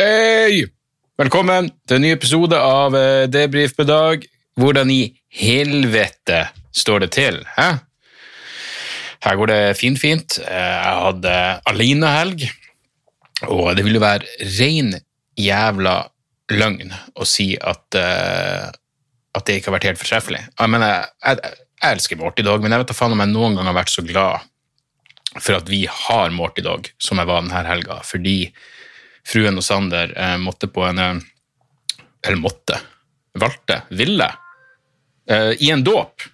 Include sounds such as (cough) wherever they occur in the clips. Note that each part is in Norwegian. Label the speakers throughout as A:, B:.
A: Hei! Velkommen til en ny episode av eh, Debrif på dag. Hvordan i helvete står det til? Hæ? Her går det fint, fint. Eh, Jeg hadde alenehelg, og det ville være ren jævla løgn å si at, eh, at det ikke har vært helt fortreffelig. Jeg mener, jeg, jeg elsker Dog, men jeg vet da faen om jeg noen gang har vært så glad for at vi har Morty Dog som jeg var denne helga, fordi fruen og Sander eh, måtte på en eh, Eller måtte, valgte, ville, eh, i en dåp.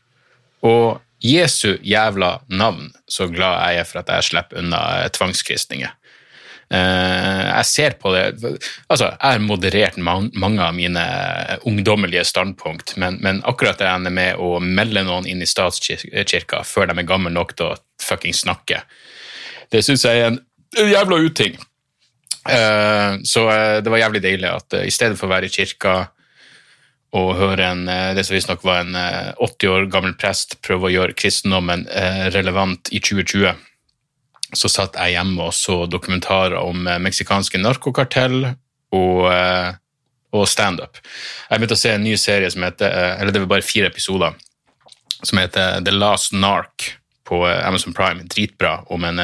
A: Og Jesu jævla navn, så glad jeg er for at jeg slipper unna eh, tvangskristninger. Eh, jeg ser på det Altså, jeg har moderert man, mange av mine ungdommelige standpunkt, men, men akkurat det ender med å melde noen inn i statskirka før de er gamle nok til å fucking snakke, det syns jeg er en jævla uting. Eh, så eh, det var jævlig deilig at eh, i stedet for å være i kirka og høre en, det som visstnok var en eh, 80 år gammel prest prøve å gjøre kristendommen relevant i 2020, så satt jeg hjemme og så dokumentarer om meksikanske narkokartell og, og standup. Jeg begynte å se en ny serie som heter, eller det var bare fire episoder, som heter The Last Narc på Amazon Prime. Dritbra om en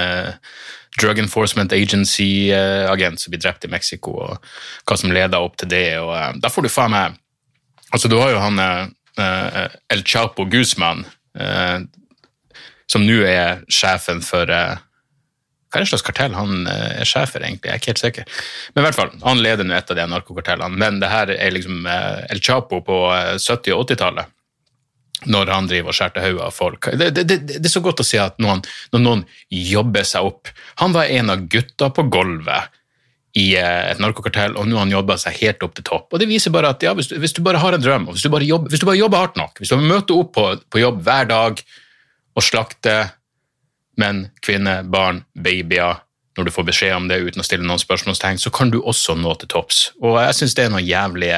A: Drug Enforcement Agency-agent som blir drept i Mexico, og hva som leder opp til det. og eh, Da får du faen meg Altså, du har jo han eh, eh, El Chapo Guzman, eh, som nå er sjefen for eh, Hva er det slags kartell han eh, er sjef for, egentlig? Jeg er ikke helt sikker. Men i hvert fall, han leder nå et av de narkokartellene. Men det her er liksom eh, El Chapo på eh, 70- og 80-tallet når han driver og skjærer til hodet av folk. Det, det, det, det er så godt å si at noen, når noen jobber seg opp Han var en av gutta på gulvet i eh, et narkokartell, og nå har han jobba seg helt opp til topp. Og Det viser bare at ja, hvis, du, hvis du bare har en drøm, og hvis du bare jobber, du bare jobber hardt nok, hvis du møter opp på, på jobb hver dag og slakter menn, kvinner, barn, babyer når du får beskjed om det uten å stille noen spørsmålstegn, så kan du også nå til topps. Og jeg syns det er noe jævlig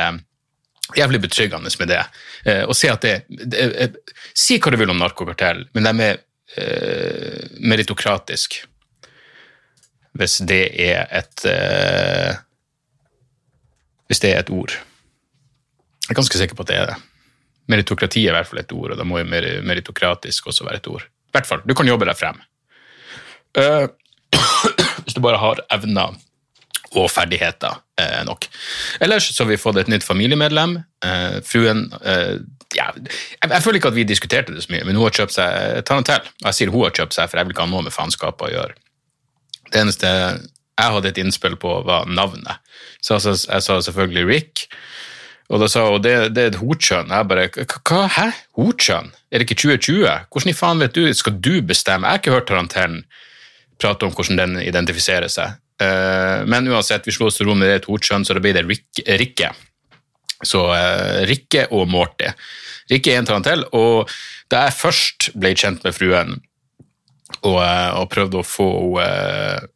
A: jævlig betryggende med det. Eh, og si at det, det eh, Si hva du vil om narkokartell, men de er eh, meritokratisk. Hvis det er et eh, Hvis det er et ord. Jeg er ganske sikker på at det er det. Meritokrati er i hvert fall et ord, og da må jo mer- meritokratisk også være et ord. I hvert fall, du kan jobbe deg frem. Uh, (clears throat) hvis du bare har evner og ferdigheter eh, nok. Ellers så har vi fått et nytt familiemedlem. Eh, fruen eh, ja, jeg, jeg føler ikke at vi diskuterte det så mye, men hun har kjøpt seg Tarantel. Og jeg sier hun har kjøpt seg, for jeg vil ikke ha noe med faenskapet å gjøre. Det eneste jeg hadde et innspill på, var navnet. Så sa- jeg sa selvfølgelig Rick. Og da sa hun det, det er et hortskjønn. Jeg bare "Hva- Hva? Hæ? Hortskjønn? Er det ikke 2020? Hvordan i faen vet du? Skal du bestemme? Jeg har ikke hørt Tarantellen prate om hvordan den identifiserer seg. Eh, men uansett, vi slo oss til ro med det to et hotkjønn, så da blir det Rick, Rikke. Så uh, Rikke og Morty. Rikke er en tarantell, og da jeg først ble kjent med fruen og, eh, og prøvde å få henne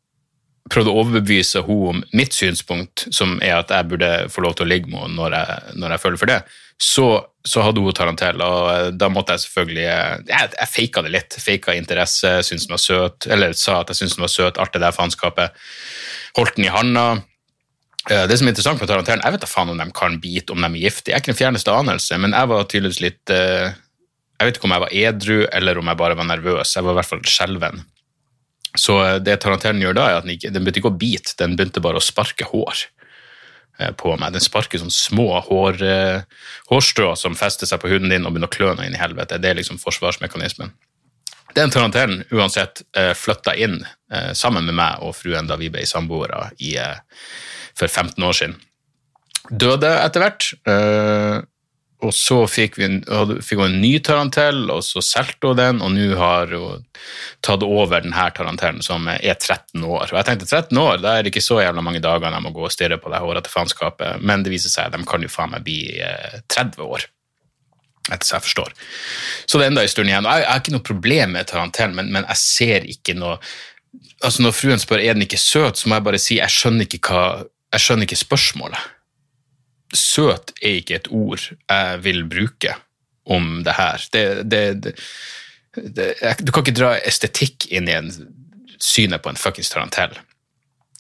A: prøvde å overbevise henne om mitt synspunkt, som er at jeg burde få lov til å ligge med henne når jeg, når jeg føler for det, så, så hadde hun tarantell, og eh, da måtte jeg selvfølgelig eh, Jeg, jeg faka det litt. Faka interesse, syntes den var søt, eller sa at jeg syntes den var søt, alt det faenskapet. Holdt den i handa. Eh, Det som er interessant med tarantellen, jeg vet da faen om de kan bite, om de er giftige. Jeg er ikke den fjerneste anelse, men jeg var tydeligvis litt Jeg vet ikke om jeg var edru, eller om jeg bare var nervøs. Jeg var i hvert fall skjelven. Så det tarantellen gjør da, er at den, ikke, den begynte ikke å bite, den begynte bare å sparke hår på meg. Den sparker sånne små hår, eh, hårstrå som fester seg på huden din og begynner å klø inn i helvete. Det er liksom forsvarsmekanismen. Den tarantellen uansett eh, flytta inn eh, sammen med meg og fruen da vi ble samboere eh, for 15 år siden. Døde etter hvert. Eh, og så fikk, vi, fikk hun en ny tarantell, og så solgte hun den, og nå har hun tatt over denne tarantellen som er 13 år. Og jeg tenkte 13 år, da er det ikke så jævla mange dager de må gå og stirre på det hårete faenskapet, men det viser seg at de kan jo faen meg bli eh, 30 år etter så jeg forstår. Så det er enda en stund igjen. Jeg, jeg har ikke noe problem med tarantellen, men, men jeg ser ikke noe altså Når fruen spør er den ikke søt, så må jeg bare si jeg skjønner ikke, hva, jeg skjønner ikke spørsmålet. Søt er ikke et ord jeg vil bruke om det her. Det, det, det, du kan ikke dra estetikk inn i en synet på en fuckings tarantell.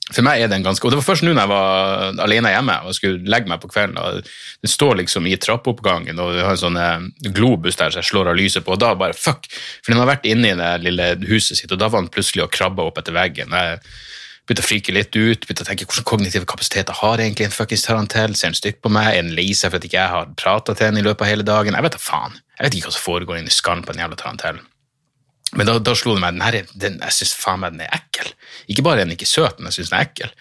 A: For meg er det en ganske Og det var først nå når jeg var alene hjemme og skulle legge meg på kvelden, og den står liksom i trappeoppgangen, og vi har en sånn eh, globus der som jeg slår av lyset på, og da bare fuck! For den har vært inne i det lille huset sitt, og da var den plutselig og krabba opp etter veggen. Jeg begynte å frike litt ut, begynte å tenke hvordan kognitive kapasiteter har egentlig en fuckings tarantell? Ser en stygt på meg? Er den lei seg for at ikke jeg har prata til en i løpet av hele dagen? Jeg vet da faen. Jeg vet ikke hva som foregår inni skallen på en jævla tarantell. Men da, da slo det meg den den, jeg syns faen meg den er ekkel. Ikke bare er den ikke søt, men jeg syns den er ekkel.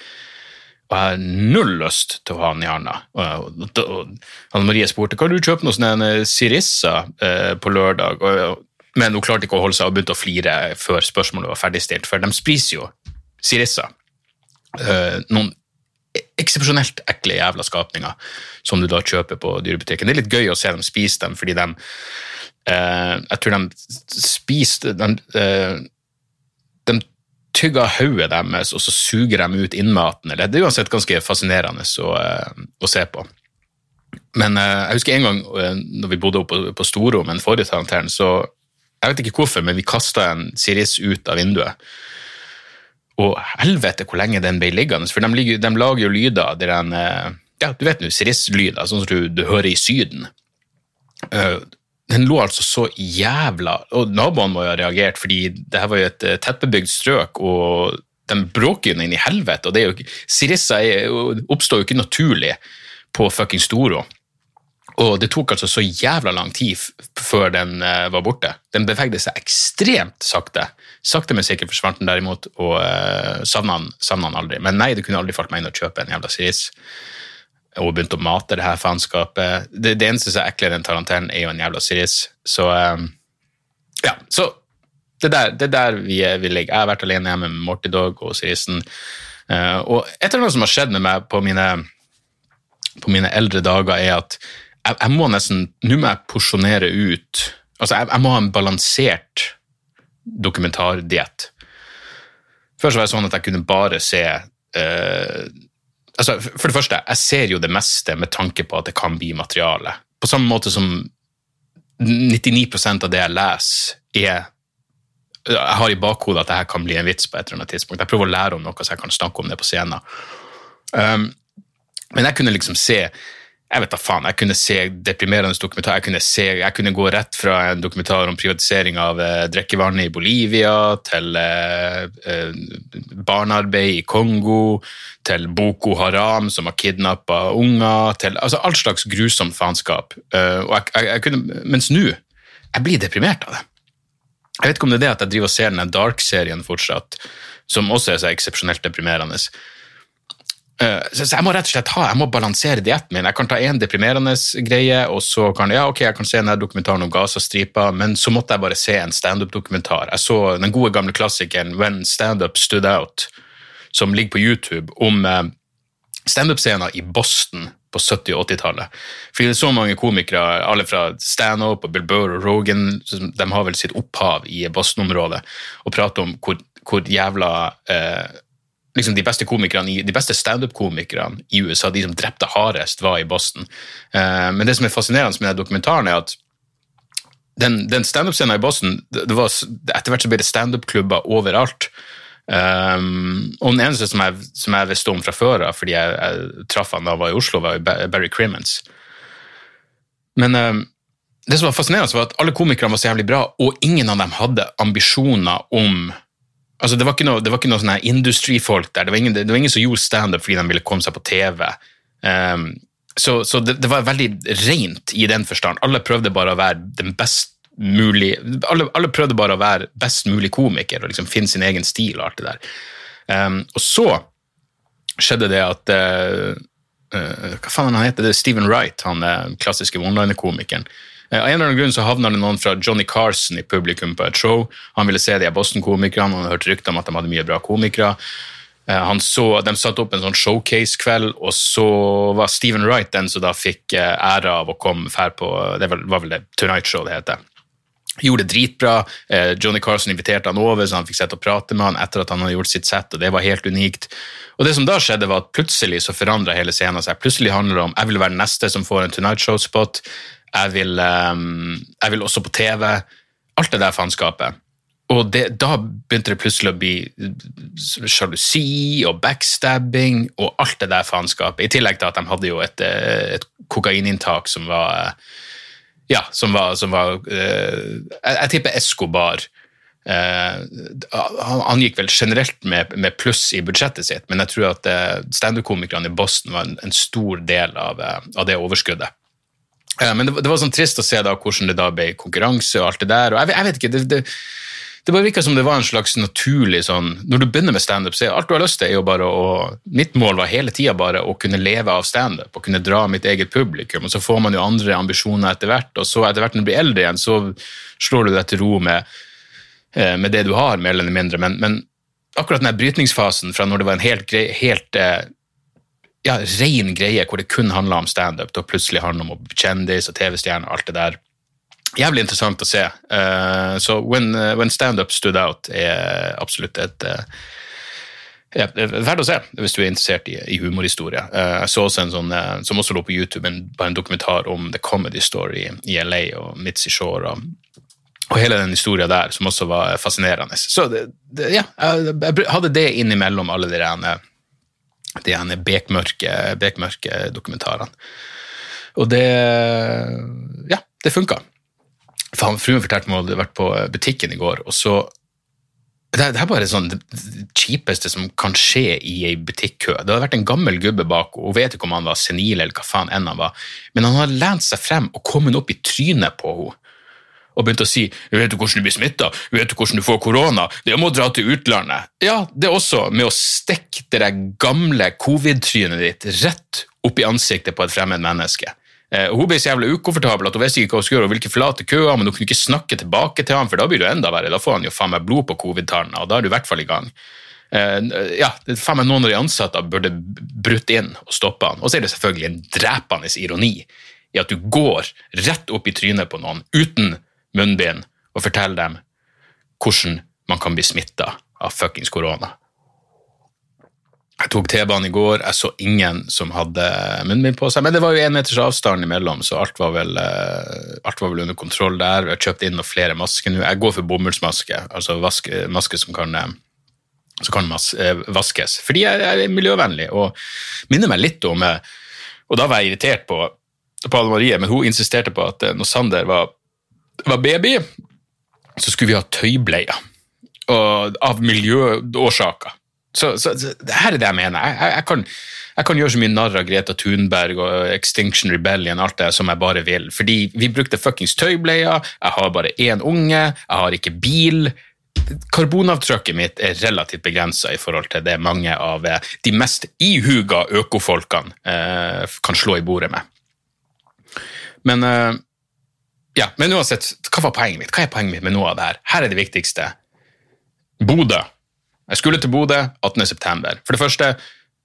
A: Og jeg har null lyst til å ha den i handa. Og, og, og, Anne Marie spurte kan du kjøpe noe sånn en Sirissa eh, på lørdag, og, men hun klarte ikke å holde seg og begynte å flire før spørsmålet var ferdigstilt, for de spiser jo Sirissa. Uh, noen eksepsjonelt ekle jævla skapninger som du da kjøper på dyrebutikken. Det er litt gøy å se dem spise dem, fordi de uh, Jeg tror de spiste de, uh, de tygger hodet deres, og så suger de ut innmaten. Eller, det er uansett ganske fascinerende å, eh, å se på. Men eh, jeg husker en gang eh, når vi bodde oppe på, Storo med den forrige tarantellen, så jeg vet ikke hvorfor, men vi kasta en Siris ut av vinduet. Og helvete hvor lenge den ble liggende, for de, ligger, de lager jo lyder der den eh, Ja, du vet nå, Siris-lyder, sånn som du, du hører i Syden. Eh, den lå altså så jævla Og naboene må jo ha reagert, fordi det her var jo et eh, tettbebygd strøk, og de bråker jo inn i helvete. og det er jo, Sirisser er oppstår jo ikke naturlig på fucking Storo. Og det tok altså så jævla lang tid før den uh, var borte. Den bevegde seg ekstremt sakte. Sakte, men sikkert forsvant den derimot, og uh, savna den, aldri. Men nei, det kunne aldri falt meg inn å kjøpe en jævla siris. Og begynte å mate det her faenskapet. Det, det eneste som er eklere enn tarantellen, er jo en jævla siris. Så eh, ja, så det der, der vi, vi ligger. Jeg har vært alene hjemme med Morty Dog og sirisen. Uh, og et eller annet som har skjedd med meg på mine på mine eldre dager er at jeg, jeg må nesten Nå må jeg porsjonere ut Altså, jeg, jeg må ha en balansert dokumentardiett. Før så var det sånn at jeg kunne bare se eh, altså, For det første, jeg ser jo det meste med tanke på at det kan bli materiale. På samme måte som 99% av det jeg leser, er jeg har i bakhodet at dette kan bli en vits på et eller annet tidspunkt. Jeg prøver å lære om noe, så jeg kan snakke om det på scenen. Um, men jeg kunne liksom se jeg vet da faen, jeg kunne se deprimerende dokumentar. Jeg kunne, se, jeg kunne gå rett fra en dokumentar om privatisering av eh, drikkevannet i Bolivia, til eh, eh, barnearbeid i Kongo, til Boko Haram som har kidnappa unger, til altså all slags grusomt faenskap. Eh, mens nå, jeg blir deprimert av det. Jeg vet ikke om det er det at jeg driver og ser den Dark-serien fortsatt, som også er så eksepsjonelt deprimerende. Eh, Så jeg må rett og slett ha, jeg må balansere dietten min. Jeg kan ta en deprimerende greie, og så kan ja, ok, jeg kan se denne dokumentaren om Gazastripa, men så måtte jeg bare se en standup-dokumentar. Jeg så den gode gamle klassikeren When Standup Stood Out, som ligger på YouTube, om eh, standup-scener i Boston på 70- og 80-tallet. Fordi det er så mange komikere, alle fra stand-up og Bill Burr og Rogan, de har vel sitt opphav i Boston-området, og prater om hvor, hvor jævla eh, liksom de beste komikerne, de beste standup-komikerne i USA, de som drepte hardest, var i Boston. Eh, men det som er fascinerende med den dokumentaren, er at den, den standup-scenen i Boston, det, var, etter hvert så ble det standup-klubber overalt. Um, og den eneste som jeg, som jeg visste om fra før av, fordi jeg, jeg traff han da jeg var i Oslo, var Barry Crimmins. Men um, det som var fascinerende, var at alle komikerne var så jævlig bra, og ingen av dem hadde ambisjoner om Altså, det var ikke noe, det var ikke noe sånne her industrifolk der. Det var, ingen, det var ingen som gjorde standup fordi de ville komme seg på TV. Um, så så det, det var veldig rent i den forstand. Alle prøvde bare å være den best mulig alle, alle prøvde bare å være best mulig komiker og liksom finne sin egen stil og alt det der. Um, og så skjedde det at uh, uh, Hva faen han heter det? Stephen Wright, han eh, klassiske one-liner-komikeren. Eh, Av en eller annen grunn så havna det noen fra Johnny Carson i publikum på et show. Han ville se de Boston-komikerne, han hadde hørt rykter om at de hadde mye bra komikere. Eh, så, de satte opp en sånn showcase-kveld, og så var Stephen Wright den som da fikk eh, æra av å komme fær på Det var vel det Tonight Show det heter. Gjorde det dritbra. Johnny Carson inviterte han over, så han fikk sett og prate med han etter at han hadde gjort sitt sett, og det var helt unikt. Og det som da skjedde, var at plutselig så forandra hele scenen seg. Plutselig handler det om jeg vil være den neste som får en Tonight Show-spot. Jeg, vil, eh, jeg vil også på TV. Alt det der faenskapet. Og det, da begynte det plutselig å bli sjalusi og backstabbing og alt det der faenskapet. I tillegg til at de hadde jo et, eh, et kokaininntak som var eh, Ja, som var, som var eh, jeg, jeg tipper Escobar. Eh, han, gikk vel generelt med, med pluss i budsjettet sitt, men jeg tror at eh, standup-komikerne i Boston var en, en stor del av, eh, av det overskuddet. Eh, Men det, det var sånn trist å se da hvordan det da ble konkurranse og alt det der. og Jeg, jeg vet ikke, det, det, det bare virka som det var en slags naturlig sånn Når du begynner med standup, så er alt du har lyst til, er jo bare å Mitt mål var hele tida bare å kunne leve av standup og kunne dra mitt eget publikum. Og så får man jo andre ambisjoner etter hvert, og så etter hvert når du blir eldre igjen, så slår du deg til ro med, eh, med det du har, mer eller mindre. Men, men akkurat den brytningsfasen fra når det var en helt, helt eh, ja, ren greie hvor det kun handla om standup, Det plutselig handla om kjendis og TV-stjerne og alt det der. Jævlig interessant å se. Uh, så When, uh, when Stand-Up Stood Out er absolutt et uh, ja, er verdt å se hvis du er interessert i, i humorhistorie. Jeg så også en sånn, som også lå på YouTube, en, en dokumentar om The Comedy Story i LA og Mitzy Shore. Og, og hele den historien der, som også var fascinerende. Så det, det, ja, jeg, jeg hadde det innimellom alle de rene de ene bekmørke, bekmørke dokumentarene. Og det Ja, det funka. Fruen fortalte meg at hun hadde vært på butikken i går, og så det det er bare sånn det kjipeste som kan skje i ei butikkø. Det hadde vært en gammel gubbe bak, og hun vet ikke om han var senil eller hva faen enn han var, men han hadde lent seg frem og kommet opp i trynet på henne og begynte å si vet du hvordan du blir smitta, vet du hvordan du får korona, det er om å dra til utlandet. Ja, det er også med å stikke det gamle covid-trynet ditt rett opp i ansiktet på et fremmed menneske. Eh, hun ble så jævlig ukomfortabel at hun visste ikke hva hun skulle gjøre, og hvilke flate køer, men hun kunne ikke snakke tilbake til ham, for da blir det enda verre, da får han jo faen meg blod på covid-tallene, og da er du i hvert fall i gang. Eh, ja, faen meg Noen av de ansatte burde brutt inn og stoppa han. Og så er det selvfølgelig en drepende ironi i at du går rett opp i trynet på noen uten munnbind og fortelle dem hvordan man kan bli smitta av fuckings korona. Jeg tok T-banen i går, jeg så ingen som hadde munnbind på seg, men det var jo en meters avstand imellom, så alt var vel, eh, alt var vel under kontroll der. Vi har kjøpt inn noen flere masker nå. Jeg går for bomullsmaske, altså vaske, maske som kan, eh, som kan mas, eh, vaskes, fordi jeg, er miljøvennlig og minner meg litt om eh, Og da var jeg irritert på, på Anne Marie, men hun insisterte på at eh, når Sander var, var baby, så skulle vi ha tøybleier av miljøårsaker. Så, så, så det her er det jeg mener. Jeg, jeg, jeg, kan, jeg kan gjøre så mye narr av Greta Thunberg og Extinction Rebellion alt det som jeg bare vil. Fordi vi brukte fuckings tøybleier, jeg har bare én unge, jeg har ikke bil. Karbonavtrykket mitt er relativt begrensa i forhold til det mange av de mest ihuga økofolkene eh, kan slå i bordet med. Men eh, ja, men uansett, hva var poenget mitt? Hva er poenget mitt med noe av det her? Her er det viktigste. Bodø. Jeg skulle til Bodø 18. september. For det første,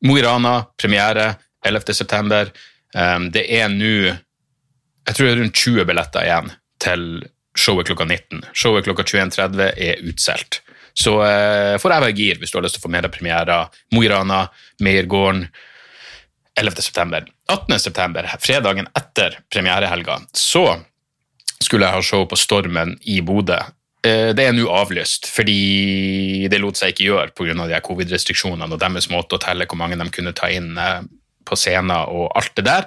A: Mo i Rana, premiere 11. september. Um, det er nå jeg tror det er rundt 20 billetter igjen til showet klokka 19. Showet klokka 21.30 er utsolgt. Så uh, får jeg være gir hvis du har lyst til å få med deg premierer. Mo i Rana, Meiergården, 11. september. 18. september, fredagen etter premierehelga, så skulle jeg ha show på Stormen i Bodø. Eh, Det er nå avlyst, fordi det lot seg ikke gjøre pga. covid-restriksjonene og deres måte å telle hvor mange de kunne ta inn eh, på scenen og alt det der.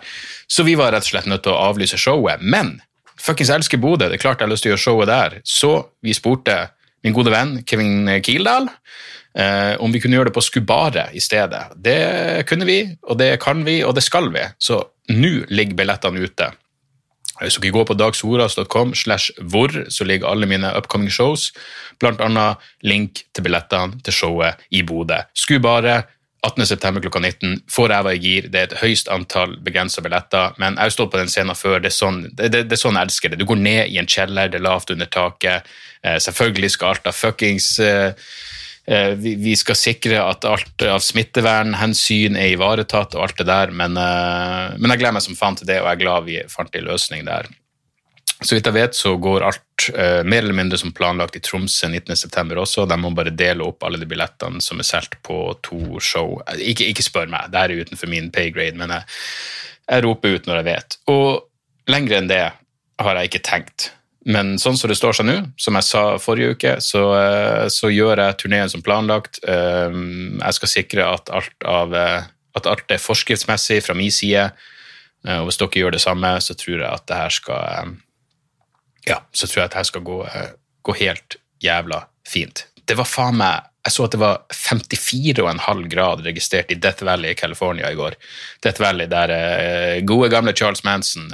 A: Så vi var rett og slett nødt til å avlyse showet. Men fuckings elsker Bodø, det er klart jeg har lyst til å gjøre showet der. Så vi spurte min gode venn Kevin Kildahl eh, om vi kunne gjøre det på Skubare i stedet. Det kunne vi, og det kan vi, og det skal vi. Så nå ligger billettene ute. Hvis dere går på dagsoras.com slash hvor, så ligger alle mine upcoming shows, annet link til billettene til showet i Bodø. Skubare 18.9. klokka 19. Får ræva i gir. Det er et høyst antall begrensa billetter. Men jeg har stått på den scenen før. Det er, sånn, det, det, det er sånn jeg elsker det. Du går ned i en kjeller, det er lavt under taket. Eh, selvfølgelig skal alt av fuckings eh, vi, vi skal sikre at alt av smittevernhensyn er ivaretatt og alt det der, men, eh, men jeg gleder meg som faen til det, og jeg er glad vi fant en løsning der. Så vidt jeg vet, så går alt eh, mer eller mindre som planlagt i Tromsø 19.9. også. De må bare dele opp alle de billettene som er solgt på to show. Eh, Ikke, ikke spør meg, det er utenfor min paygrade, men jeg, jeg roper ut når jeg vet. Og lenger enn det har jeg ikke tenkt. Men sånn som det står seg nå, som jeg sa forrige uke, så, eh, så gjør jeg turneen som planlagt. Eh, Jeg skal sikre at alt, av, eh, at alt er forskriftsmessig fra min side. Og hvis dere gjør det samme, så tror jeg at det her skal ja, så tror jeg at det her skal gå, gå helt jævla fint. Det var faen meg Jeg så at det var 54,5 grad registrert i Death Valley i California i går. Death Valley der gode, gamle Charles Manson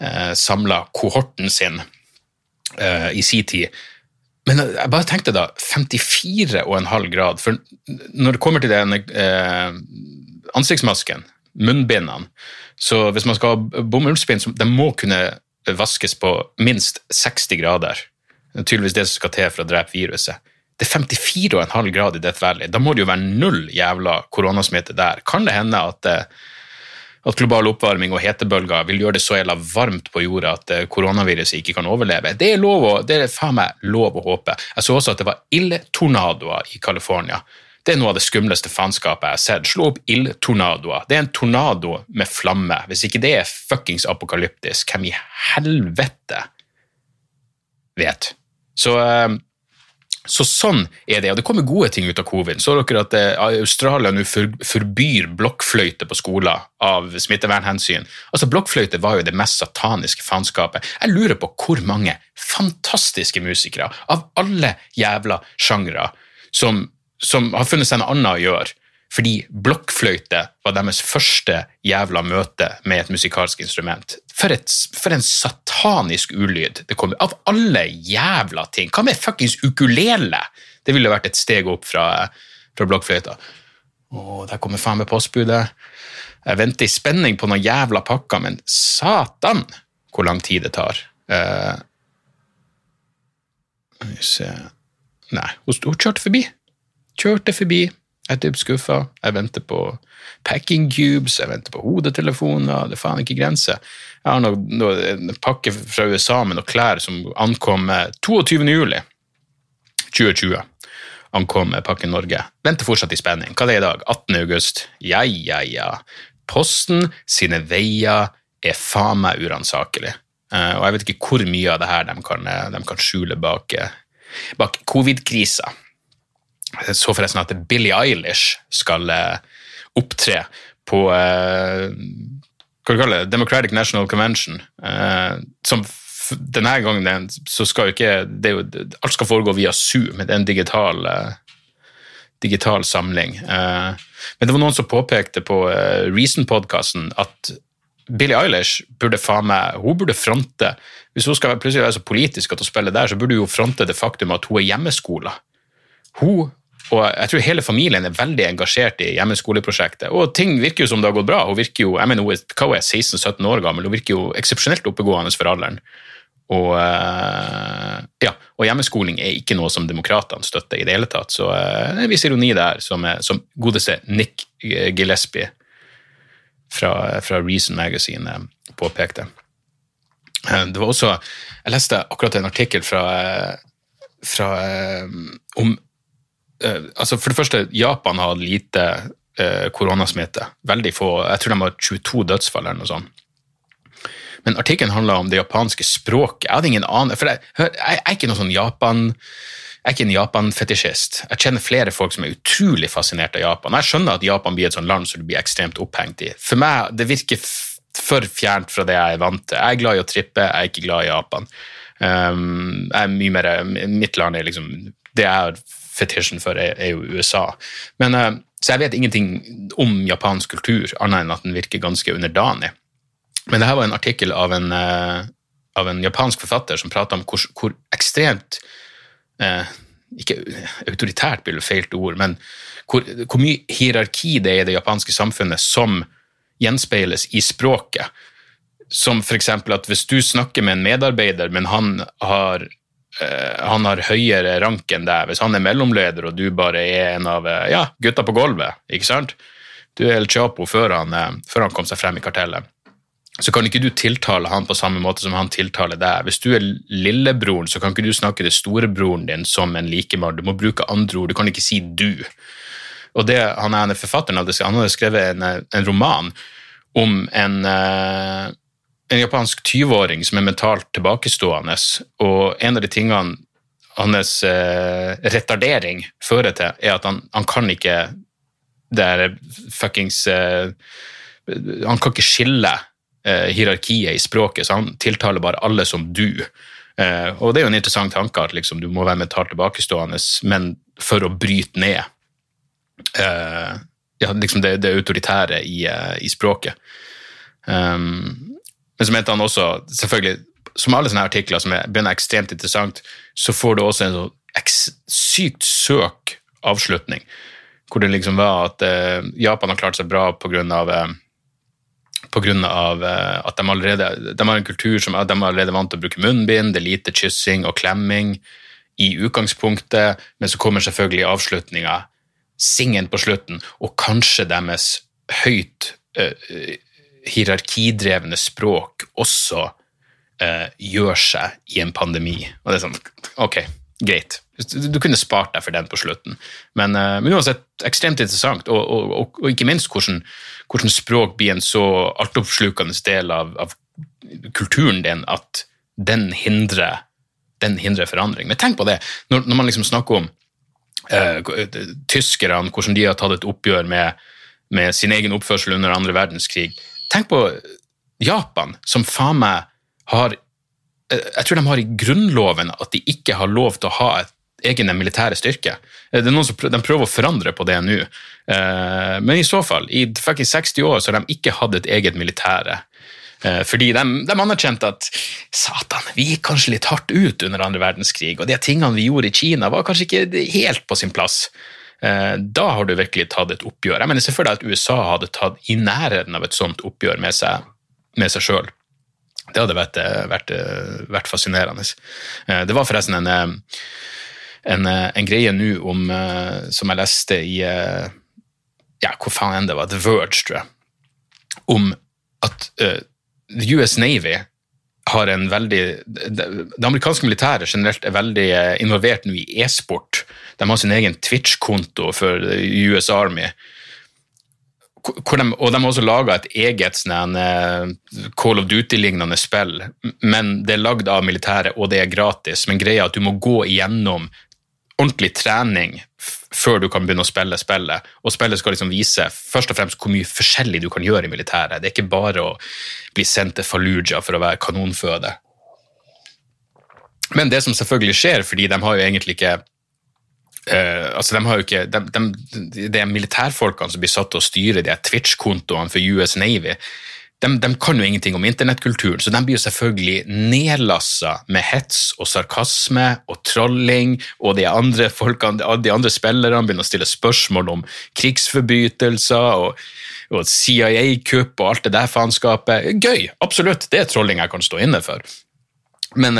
A: eh, samla kohorten sin eh, i sin tid. Men jeg bare tenkte da 54,5 grad, for når det kommer til den eh, ansiktsmasken, munnbindene, så hvis man skal ha bomullsbind, de må kunne vaskes på minst 60 grader. Det er tydeligvis det som skal til for å drepe viruset. Det er 54,5 grad i Death Valley. Da må det jo være null jævla koronasmitte der. Kan det hende at, eh, at global oppvarming og hetebølger vil gjøre det så jævla varmt på jorda at eh, koronaviruset ikke kan overleve? Det er, lov å, det er faen meg lov å håpe. Jeg så også at det var ildtornadoer i California. Det er noe av det skumleste faenskapet jeg har sett. Slå opp ildtornadoer. Det er en tornado med flamme. Hvis ikke det er fuckings apokalyptisk, hvem i helvete vet? Så, eh, så sånn er det, og det kommer gode ting ut av covid. Så dere at eh, Australia nå forbyr blokkfløyte på skoler av smittevernhensyn. Altså, Blokkfløyte var jo det mest sataniske faenskapet. Jeg lurer på hvor mange fantastiske musikere av alle jævla sjangre som som har funnet seg noe annet å gjøre, fordi blokkfløyte var deres første jævla møte med et musikalsk instrument. For, et, for en satanisk ulyd det kom Av alle jævla ting! Hva med fuckings ukulele? Det ville vært et steg opp fra, fra blokkfløyta. Å, der kommer faen meg postbudet. Jeg venter i spenning på noen jævla pakker, men satan hvor lang tid det tar. Uh, Nei, hun, hun kjørte forbi. Kjørte forbi. Jeg er dypt skuffa. Jeg venter på packing cubes, jeg venter på hodetelefoner. Det er faen ikke grenser. Jeg har noe, noe, en pakke fra USA med noen klær som ankom 22. juli 2020. Ankom pakken Norge. Venter fortsatt i spenning. Hva er det i dag? 18. august. Ja, ja, ja. Posten sine veier er faen meg uransakelig. Uh, og jeg vet ikke hvor mye av det her de kan, de kan skjule bak, bak covid-krisa. Så forresten at Billie Eilish skal uh, opptre på uh, hva du kaller det, Democratic National Convention. som denne gangen så skal jo ikke jo, Alt skal foregå via Zoom. Det er en digital, digital samling. men det var noen som påpekte på Reason-podkasten at Billie Eilish burde faen meg, hun burde fronte Hvis hun skal plutselig være så politisk at hun spiller der, så burde hun fronte det faktum at hun er hjemmeskola. Hun og jeg tror hele familien er veldig engasjert i hjemmeskoleprosjektet. Og ting virker jo som det har gått bra. Hun virker jo, jeg mener hun er, hva hun er 16-17 år gammel, hun virker jo eksepsjonelt oppegående for alderen. Og, ja, og hjemmeskoling er ikke noe som demokratene støtter i det hele tatt. Så det er en viss ironi der, som, som godeste Nick Gillespie fra, fra Reason Magazine påpekte. Det var også Jeg leste akkurat en artikkel fra, fra om altså For det første, Japan har lite uh, koronasmitte. Veldig få. Jeg tror de har 22 dødsfall eller noe sånt. Men artikkelen handla om det japanske språket. Jeg hadde ingen annen, for jeg, jeg, jeg er ikke noen sånn Japan... Jeg er ikke en Japan-fetisjist. Jeg kjenner flere folk som er utrolig fascinert av Japan. Jeg skjønner at Japan blir et sånt land som du blir ekstremt opphengt i. For meg, det virker for fjernt fra det jeg er vant til. Jeg er glad i å trippe, jeg er ikke glad i Japan. Um, jeg er mye mer, Mitt land er liksom Det jeg har fetisjen for, er, er jo USA. Men, uh, så jeg vet ingenting om japansk kultur, annet enn at den virker ganske underdanig. Men dette var en artikkel av en, uh, av en japansk forfatter som prata om hvor, hvor ekstremt uh, Ikke autoritært blir det feilt ord, men hvor, hvor mye hierarki det er i det japanske samfunnet som gjenspeiles i språket. Som f.eks. at hvis du snakker med en medarbeider, men han har, eh, han har høyere rank enn deg, hvis han er mellomleder og du bare er en av eh, ja, gutta på gulvet, ikke sant? Du er El Chapo før han, eh, før han kom seg frem i kartellet. Så kan ikke du tiltale han på samme måte som han tiltaler deg. Hvis du er lillebroren, så kan ikke du snakke til storebroren din som en likemann. Du må bruke andre ord. Du kan ikke si du. Og det, han er forfatteren han hadde skrevet en, en roman om en, eh, en japansk 20-åring som er mentalt tilbakestående, og en av de tingene hans eh, retardering fører til, er at han, han kan ikke det er fuckings eh, Han kan ikke skille eh, hierarkiet i språket, så han tiltaler bare alle som du. Eh, og det er jo en interessant tanke at liksom, du må være mentalt tilbakestående, men for å bryte ned eh, ja, liksom det, det autoritære i, eh, i språket. Um, men så mente han også, selvfølgelig, som alle sånne artikler som er, begynner ekstremt interessant, så får du også en så sykt søk avslutning, hvor det liksom var at eh, Japan har klart seg bra av eh, av eh, at de, allerede, de har en kultur som de er vant til å bruke munnbind, det er lite kyssing og klemming i utgangspunktet, men så kommer selvfølgelig avslutninga, singen på slutten, og kanskje deres høyt uh, hierarkidrevne språk også eh, gjør seg i en pandemi. Og det er sånn, ok, greit. Du kunne spart deg for den på slutten. Men, eh, men uansett, ekstremt interessant, og, og, og, og ikke minst hvordan, hvordan, språk blir en så altoppslukende del av, av, kulturen din at den hindrer, den hindrer forandring. Men tenk på det, når, når man liksom snakker om eh, tyskerne, hvordan de har tatt et oppgjør med, med sin egen oppførsel under andre verdenskrig. Tenk på Japan, som faen meg har Jeg tror de har i grunnloven at de ikke har lov til å ha egne militære styrke. Det er noen som prøver, De prøver å forandre på det nå. Men i så fall, i 60 år så har de ikke hatt et eget militære. Fordi de, de anerkjente at satan, vi gikk kanskje litt hardt ut under andre verdenskrig, og de tingene vi gjorde i Kina, var kanskje ikke helt på sin plass. Da har du virkelig tatt et oppgjør. Jeg mener selvfølgelig at USA hadde tatt i nærheten av et sånt oppgjør med seg, med seg sjøl. Det hadde vært, vært, vært, fascinerende. Det var forresten en, en, en greie nå om Som jeg leste i Ja, hvor faen enn det var, The Verge, tror jeg. Om at uh, US Navy har en veldig Det, det amerikanske militæret generelt er veldig involvert nå i e-sport. De har sin egen Twitch-konto for US Army. De, og de har også laga et eget sånn, Call of Duty-lignende spill, men det er lagd av militæret, og det er gratis. Men greia er at du må gå igjennom ordentlig trening før du kan begynne å spille spillet. Og spillet skal liksom vise først og fremst hvor mye forskjellig du kan gjøre i militæret. Det er ikke bare å bli sendt til Fallujah for å være kanonføde. Men det som selvfølgelig skjer, fordi de har jo egentlig ikke uh, altså de har jo ikke, de, de, er militærfolkene som blir satt til å styre de Twitch-kontoene for US Navy. De, de, kan jo ingenting om internettkulturen, så de blir jo selvfølgelig nedlassa med hets og sarkasme og trolling, og de andre, folkene, de andre spillerne begynner å stille spørsmål om krigsforbrytelser og, og CIA-kupp og alt det der faenskapet. Gøy, absolutt, det er trolling jeg kan stå inne for. Men,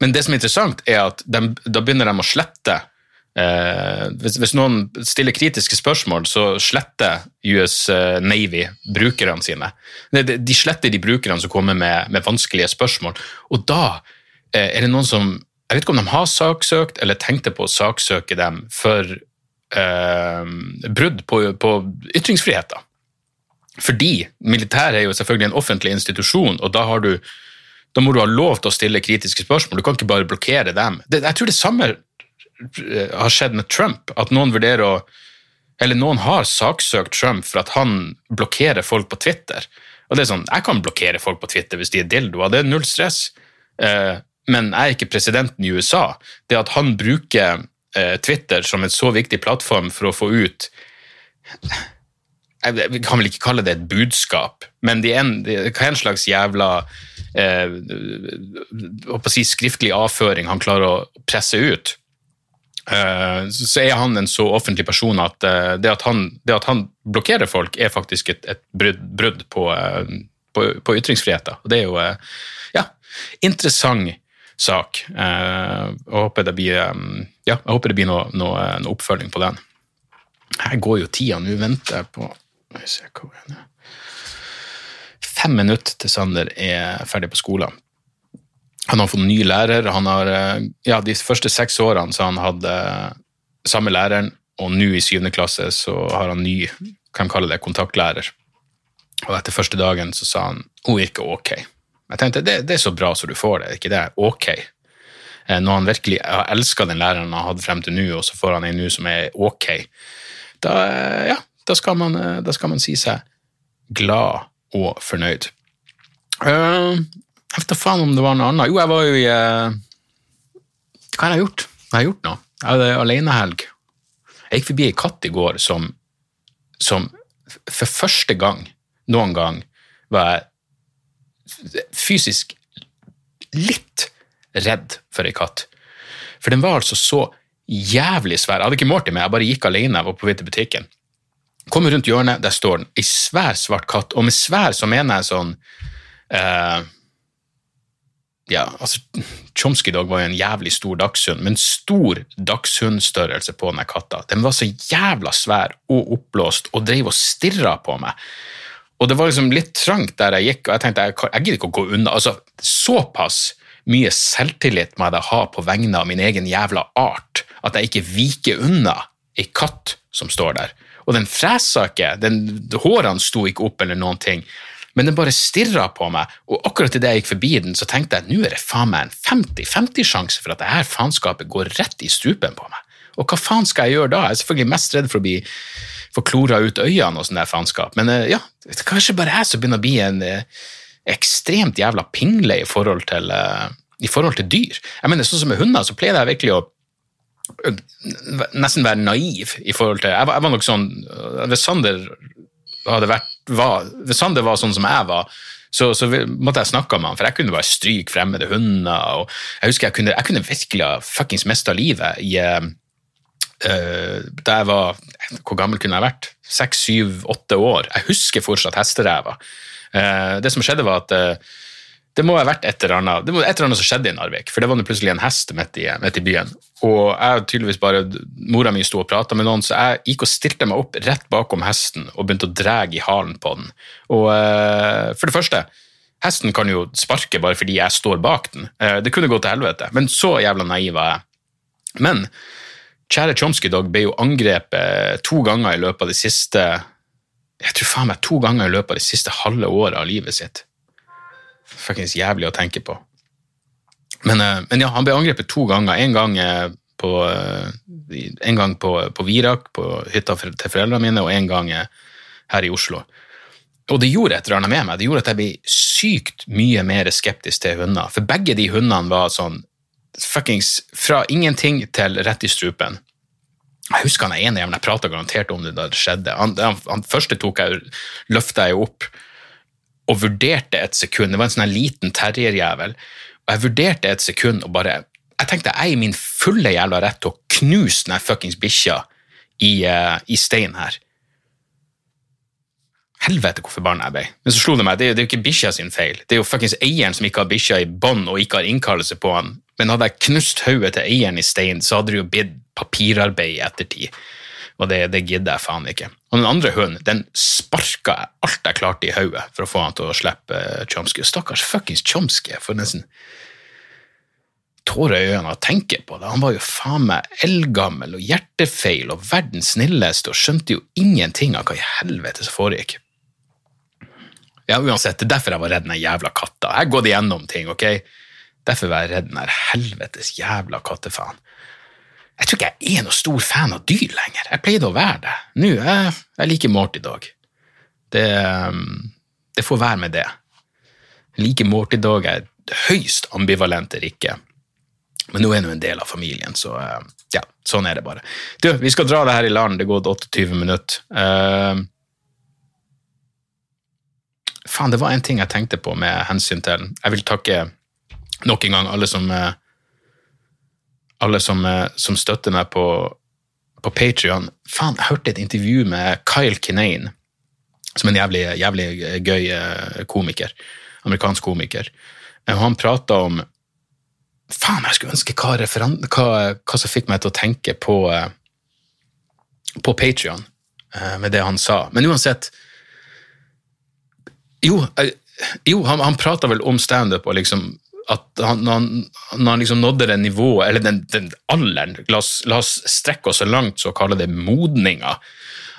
A: men det som er interessant, er at de, da begynner de å slette Eh, hvis, hvis, noen stiller kritiske spørsmål, så sletter US Navy brukerne sine. De, de sletter de brukerne som kommer med, med, vanskelige spørsmål. Og da eh, er det noen som Jeg vet ikke om de har saksøkt eller tenkte på å saksøke dem for eh, brudd på, på ytringsfriheten. Fordi militæret er jo selvfølgelig en offentlig institusjon, og da har du da må du ha lov til å stille kritiske spørsmål. Du kan ikke bare blokkere dem. Det, jeg tror det samme har skjedd med Trump. At noen vurderer å Eller noen har saksøkt Trump for at han blokkerer folk på Twitter. Og det er sånn, Jeg kan blokkere folk på Twitter hvis de er dildoer, det er null stress. Eh, men jeg er ikke presidenten i USA. Det at han bruker eh, Twitter som en så viktig plattform for å få ut Jeg kan vel ikke kalle det et budskap, men er en, de, hva en slags jævla eh, si skriftlig avføring han klarer å presse ut eh, så så er han en så offentlig person at eh, det at han, det at han blokkerer folk, er faktisk et, et brudd, brudd på, eh, på, på ytringsfriheten. Og det er jo eh, ja, interessant sak. Jeg håper det blir, eh, ja, håper det blir noe, noe, noe oppfølging på den. Her går jo tida. Nå venter jeg på? Fem minutter til Sander er ferdig på skolen. Han har fått ny lærer. Han har, eh, ja, de første seks årene så han hatt eh, samme læreren, og nå i syvende klasse så har han ny kan kalle det kontaktlærer. Og etter første dagen så sa han hun ikke ok. Jeg tenkte det, det er så bra så du får det, ikke det? Ok. Eh, Når han virkelig har elska den læreren han har hatt frem til nå, og så får han en nå som er ok, da, ja, da, skal man, da skal man si seg glad og fornøyd. Jeg vet da faen om det var noe annet. Jo, jeg var jo i eh, Hva har jeg gjort? Jeg har gjort noe. Jeg hadde alenehelg. Jeg gikk forbi ei katt i går som, som for første gang noen gang var jeg fysisk litt redd for ei katt. For den var altså så jævlig svær. Jeg hadde ikke målt den med, jeg bare gikk alene, jeg var på vei til butikken. Kommer rundt hjørnet, der står den. Ei svær, svart katt. Og med svær så mener jeg sånn eh, Ja, altså Chomsky Dog var jo en jævlig stor dagshund, men stor dagshundstørrelse på denne katta. Den var så jævla svær og oppblåst og drev og stirra på meg. Og det var liksom litt trangt der jeg gikk, og jeg tenkte jeg, jeg gidder ikke å gå unna. Altså, Såpass mye selvtillit må jeg ha på vegne av min egen jævla art at jeg ikke viker unna ei katt som står der. Og den fresa ikke, den, hårene sto ikke opp eller noen ting, men den bare stirra på meg, og akkurat idet jeg gikk forbi den, så tenkte jeg at nå er det faen meg en 50-50 sjanse for at det her faenskapet går rett i strupen på meg. Og hva faen skal jeg gjøre da? Jeg er selvfølgelig mest redd for å bli få klora ut øynene og sånn der faenskap, men eh, ja, det er kanskje bare jeg som begynner å bli en eh, ekstremt jævla pingle i forhold til, eh, i forhold til dyr. Jeg mener, sånn som med hunder, så pleier jeg virkelig å nesten være naiv i forhold til Jeg var, jeg var nok sånn Hvis Sander hadde vært var, Hvis Sander var sånn som jeg var, så, så måtte jeg snakke med han, for jeg kunne bare stryke fremmede hunder. og Jeg husker jeg kunne, jeg kunne virkelig ha fuckings mista livet i eh, da jeg var Hvor gammel kunne jeg vært? Seks, syv, åtte år. Jeg husker fortsatt hesteræva. Uh, det som skjedde, var at eh, det må ha vært et eller annet det må, et eller annet som skjedde i Narvik, for det var plutselig en hest midt i, midt i byen. Og jeg tydeligvis bare, Mora mi sto og prata med noen, så jeg gikk og stilte meg opp rett bakom hesten og begynte å dra i halen på den. Og eh, for det første, hesten kan jo sparke bare fordi jeg står bak den. Eh, det kunne gå til helvete, men så jævla naiv var jeg. Men kjære Chomsky Dog ble jo angrepet to ganger i løpet av de siste jeg tror faen meg to ganger i løpet av det siste halve året av livet sitt. Fuckings jævlig å tenke på. Men, eh, men ja, han ble angrepet to ganger. En gang eh, på, eh, en gang på, på Virak, på hytta til foreldrene mine, og en gang her i Oslo. Og det gjorde et eller annet med meg. Det gjorde at jeg ble sykt mye mer skeptisk til hunder. For begge de hundene var sånn fuckings fra ingenting til rett i strupen. Jeg husker han ene jævlen, jeg prata garantert om det da det skjedde. Han, han, han første tok jeg, løfta jeg opp og vurderte et sekund. Det var en sånn liten terrierjævel. Og jeg vurderte et sekund og bare Jeg tenkte jeg er i min fulle jævla rett til å knuse den fuckings bikkja i, uh, i stein her. Helvete hvor forbanna jeg ble. Men så slo det meg, det er, det er jo ikke bikkja sin feil. Det er jo fuckings eieren som ikke har bikkja i bånd og ikke har innkallelse på han. Men hadde jeg knust hodet til eieren i stein, så hadde det jo blitt papirarbeid i ettertid. Og det, det gidder jeg faen ikke. Og den andre hunden, den sparka jeg alt jeg klarte i hodet for å få han til å slippe eh, Chomsky. Stakkars fuckings Chomsky. Jeg får nesten tårer i øynene av å tenke på det. Han var jo faen meg eldgammel og hjertefeil og verdens snilleste og skjønte jo ingenting av hva i helvete som foregikk. Ja, uansett, det er derfor jeg var redd den jævla katta. Jeg har gått igjennom ting, ok? Derfor var jeg redd den helvetes jævla kattefaen. Jeg tror ikke jeg er noe stor fan av dyr lenger. Jeg pleide å være det. Nå jeg, jeg liker Morty Dog. Det, um, det får være med det. Jeg liker Morty Dog, jeg er høyst ambivalent eller ikke. Men nå er jeg en del av familien, så uh, ja, sånn er det bare. Du, vi skal dra det her i land. Det går gått 28 minutter. Uh, faen, det var en ting jeg tenkte på med hensyn til Jeg vil takke nok en gang alle som eh, alle som, eh, som støtter meg på, på Patrion. Faen, jeg hørte et intervju med Kyle Kinane, som er en jævlig, jævlig gøy eh, komiker. Amerikansk komiker. Eh, Og han prata om Faen, jeg skulle ønske hva, hva, hva som fikk meg til å tenke på, på Patrion med det han sa. Men uansett Jo, jo han, han prata vel om standup og liksom at han, når, han, når han liksom nådde det nivået, eller den, den alderen la oss, la oss strekke oss så langt så å kalle det modninga.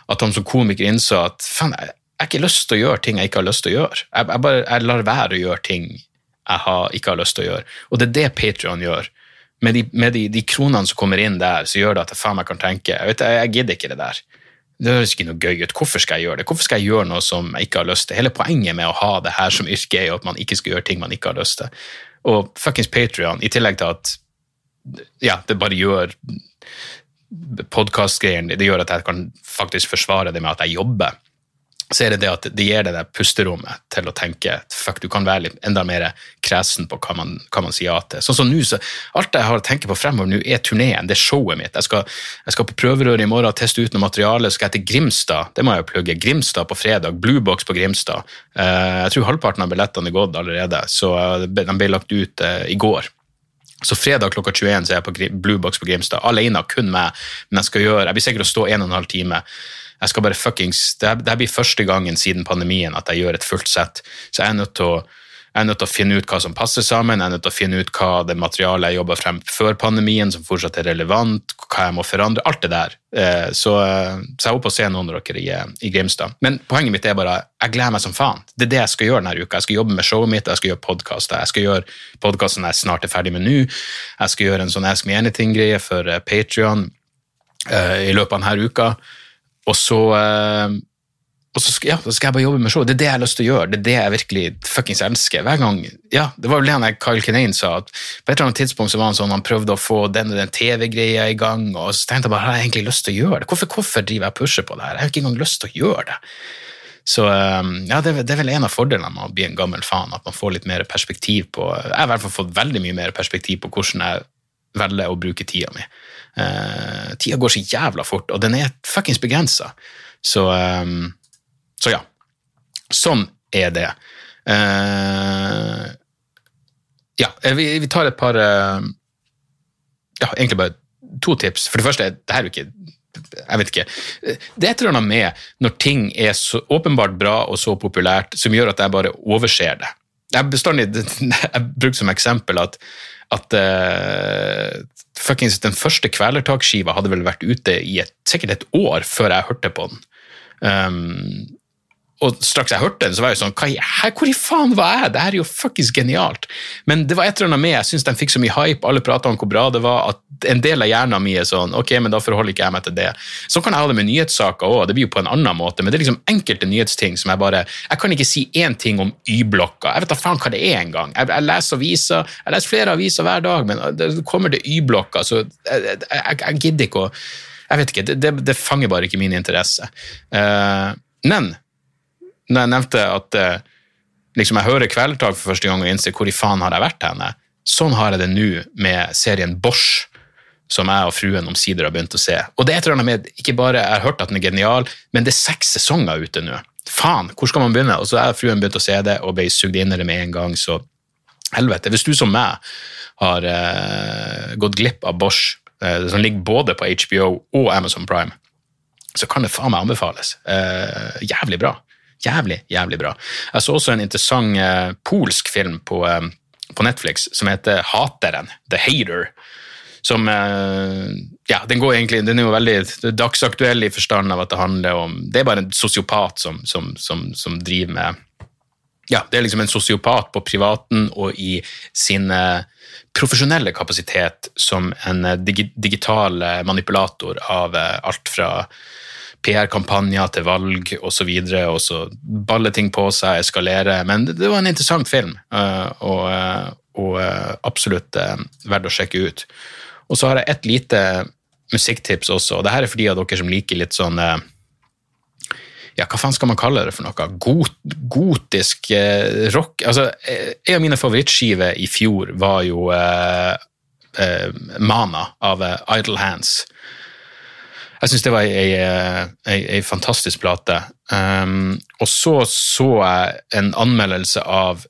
A: At han som komiker innså at faen, jeg, jeg har ikke lyst til å gjøre ting jeg ikke har lyst til å gjøre. Jeg, jeg, bare, jeg lar være å gjøre ting jeg har, ikke har lyst til å gjøre. Og det er det Patrion gjør. Med, de, med de, de kronene som kommer inn der, så gjør det at jeg faen meg kan tenke jeg, vet, jeg, jeg gidder ikke det der. Det høres ikke noe gøy ut. Hvorfor skal jeg gjøre det? Hvorfor skal jeg gjøre noe som jeg ikke har lyst til? Hele poenget med å ha det her som yrke er jo at man ikke skal gjøre ting man ikke har lyst til. Og fuckings Patrion, i tillegg til at ja, det bare gjør podkastgreiene Det gjør at jeg kan faktisk forsvare det med at jeg jobber. Så er det det at det gir deg det pusterommet til å tenke fuck, du kan være litt enda mer kresen på hva man, hva man sier ja til. Sånn som nå, så Alt jeg har å tenke på fremover nå, er turneen, det er showet mitt. Jeg skal, jeg skal på prøverøret i morgen teste ut noe materiale. Så skal jeg til Grimstad, det må jeg jo plugge. Grimstad på fredag. Bluebox på Grimstad. Eh, jeg tror halvparten av billettene er gått allerede, så eh, de ble lagt ut eh, i går. Så fredag klokka 21 så er jeg på Bluebox på Grimstad. Alene, kun meg. Men jeg skal gjøre, jeg blir sikkert å stå en og en halv time. Jeg skal bare fuckings, det det blir første gangen siden pandemien at jeg gjør et fullt sett. Så jeg er nødt til å jeg er nødt til å finne ut hva som passer sammen, jeg er nødt til å finne ut hva det materialet jeg jobba frem før pandemien, som fortsatt er relevant, hva jeg må forandre, alt det der. Eh, Så, eh, så jeg håper å se noen av dere i, eh, i Grimstad. Men poenget mitt er bare jeg gleder meg som faen. Det er det jeg skal gjøre denne uka. Jeg skal jobbe med showet mitt, jeg skal gjøre podkaster. Jeg skal gjøre podkasten jeg snart er ferdig med nå. Jeg skal gjøre en sånn Ask Me Anything-greie for Patrion i løpet av denne uka. Og så, eh, og så skal, ja, skal jeg bare jobbe med show. Det er det jeg har lyst til å gjøre. Det er det jeg virkelig fuckings elsker. Hver gang, ja, Det var vel det han Kyle Kinane sa, at på et eller annet tidspunkt så var han sånn, han prøvde å få den, den TV-greia i gang, og så tenkte jeg bare, har jeg egentlig lyst til å gjøre det? Hvorfor, hvorfor driver jeg og pusher på det her? Jeg har ikke engang lyst til å gjøre det. Så eh, ja, det er vel en av fordelene med å bli en gammel faen, at man får litt mer perspektiv på Jeg har i hvert fall fått veldig mye mer perspektiv på hvordan jeg velger å bruke tida mi. Eh, tida går så jævla fort, og den er fuckings begrensa. Så, um, så ja. Sånn er det. Uh, ja, eh, vi, vi tar et par uh, Ja, egentlig bare to tips. For det første, det her er jo ikke jeg vet ikke. Det er et eller annet med når ting er så åpenbart bra og så populært, som gjør at jeg bare overser det. Jeg (laughs) jeg bruker som eksempel at, at eh, fuckings den første Kvelertak-skiva hadde vel vært ute i et, sikkert et år før jeg hørte på den. Um, og straks jeg hørte den, så var jeg sånn hva, her, Hvor i faen var jeg? Det her er jo fuckings genialt. Men det var et eller annet med, jeg syns de fikk så mye hype, alle prata om hvor bra det var, at en del av hjernen min er sånn ok, men da forholder ikke jeg meg til det. Så kan jeg ha det med nyhetssaker òg, det blir jo på en annen måte, men det er liksom enkelte nyhetsting som jeg bare Jeg kan ikke si én ting om Y-blokka, jeg vet da faen hva det er engang. Jeg, jeg leser aviser, jeg leser flere aviser hver dag, men det kommer til Y-blokka, så jeg, jeg, jeg, jeg gidder ikke å Jeg vet ikke, det, det, det fanger bare ikke min interesse. Uh, men når jeg nevnte at uh, liksom jeg hører Kvelertak for første gang og innser hvor i faen har jeg vært henne, sånn har jeg det nå med serien Bosch, som jeg og fruen omsider har begynt å se. Og det er et eller annet med, ikke bare jeg har hørt at den er genial, men det er seks sesonger ute nå. Faen, hvor skal man begynne? Og så har fruen begynt å se det og ble sugd inn i det med en gang, så helvete. Hvis du som meg har uh, gått glipp av Bosch, uh, som ligger både på HBO og Amazon Prime, så kan det faen meg anbefales. Uh, jævlig bra. Jævlig, jævlig bra. Jeg så også en interessant polsk film på, på Netflix som heter Hateren, The Hater. Som eh, Ja, den går egentlig Den er jo veldig dagsaktuell i forstand av at det handler om Det er bare en sosiopat som, som, som, som driver med ja, det er liksom en sosiopat på privaten og i sin eh, profesjonelle kapasitet som en eh, digi digital manipulator av alt fra PR-kampanjer til valg osv., og, så videre, og så baller ting på seg, eskalerer. Men det, var en interessant film, og, og absolutt verdt å sjekke ut. Og så har jeg et lite musikktips også, og det her er for de av dere som liker litt sånn eh, ja, hva faen skal man kalle det for noe? Got, gotisk eh, rock altså, eh, En av mine favorittskiver i fjor var jo eh, eh, Mana av eh, Idle Hands. Jeg syns det var ei, ei, ei, ei fantastisk plate. Um, og så så jeg en anmeldelse av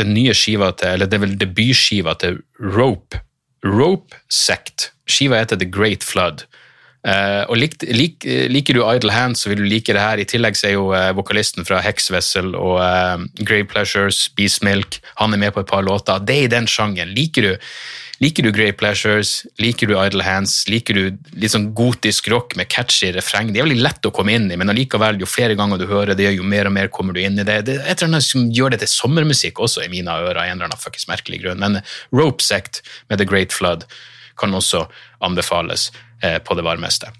A: den nye skiva til, eller det er vel debutskiva til Rope. Rope Sect. Skiva heter The Great Flood. Uh, og lik, lik, Liker du Idle Hands, så vil du like det her. I tillegg så er jo uh, vokalisten fra Hex Vessel og uh, Grave Pleasures, Beast Milk, han er med på et par låter. Det er i den sjangeren. Liker du Liker du Grey Pleasures, liker du Idle Hands, liker du litt sånn gotisk rock med catchy refreng? Det er veldig lett å komme inn i, men allikevel, jo flere ganger du hører det, jo mer og mer kommer du inn i det. Det er et eller annet som gjør det til sommermusikk også i mine ører, av en eller annen fuckings merkelig grunn. Men Rope Sect med The Great Flood kan også anbefales eh, på det varmeste.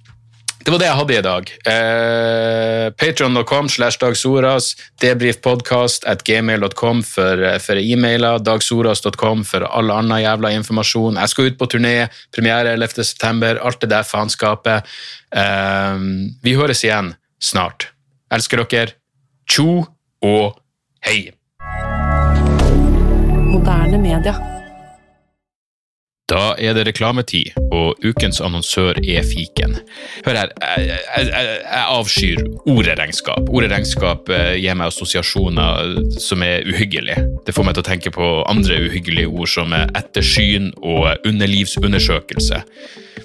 A: Det var det jeg hadde i dag. Eh, Patron.com slash dagsoras, debrifpodkast at gmail.com for, eh, for e-mailer, dagsoras.com for all annen jævla informasjon. Jeg skal ut på turné, premiere 11.9., alt det der faenskapet. Eh, vi høres igjen snart. Elsker dere. Tjo og hei!
B: Moderne media.
A: Da er det reklametid, og ukens annonsør er fiken. Hør her, jeg, jeg, jeg avskyr ordet regnskap. Ordet regnskap eh, gir meg assosiasjoner som er uhyggelige. Det får meg til å tenke på andre uhyggelige ord som ettersyn og underlivsundersøkelse.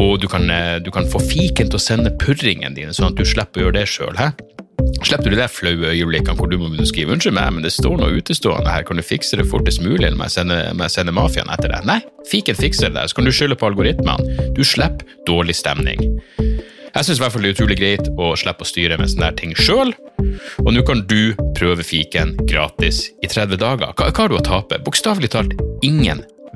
A: Og du kan, eh, du kan få fiken til å sende purringen dine, sånn at du slipper å gjøre det sjøl. Slipper du de der flaue øyeblikkene hvor du må skrive 'unnskyld meg, men det står noe utestående her, kan du fikse det fortest mulig', eller må jeg sende, må mafiaen etter deg? Nei, fiken fikser det så kan du skylde på algoritmene. Du slipper dårlig stemning. Jeg syns det er utrolig greit å slippe å styre med sånne ting sjøl, og nå kan du prøve fiken gratis i 30 dager. Hva, hva har du å tape? Bokstavelig talt ingen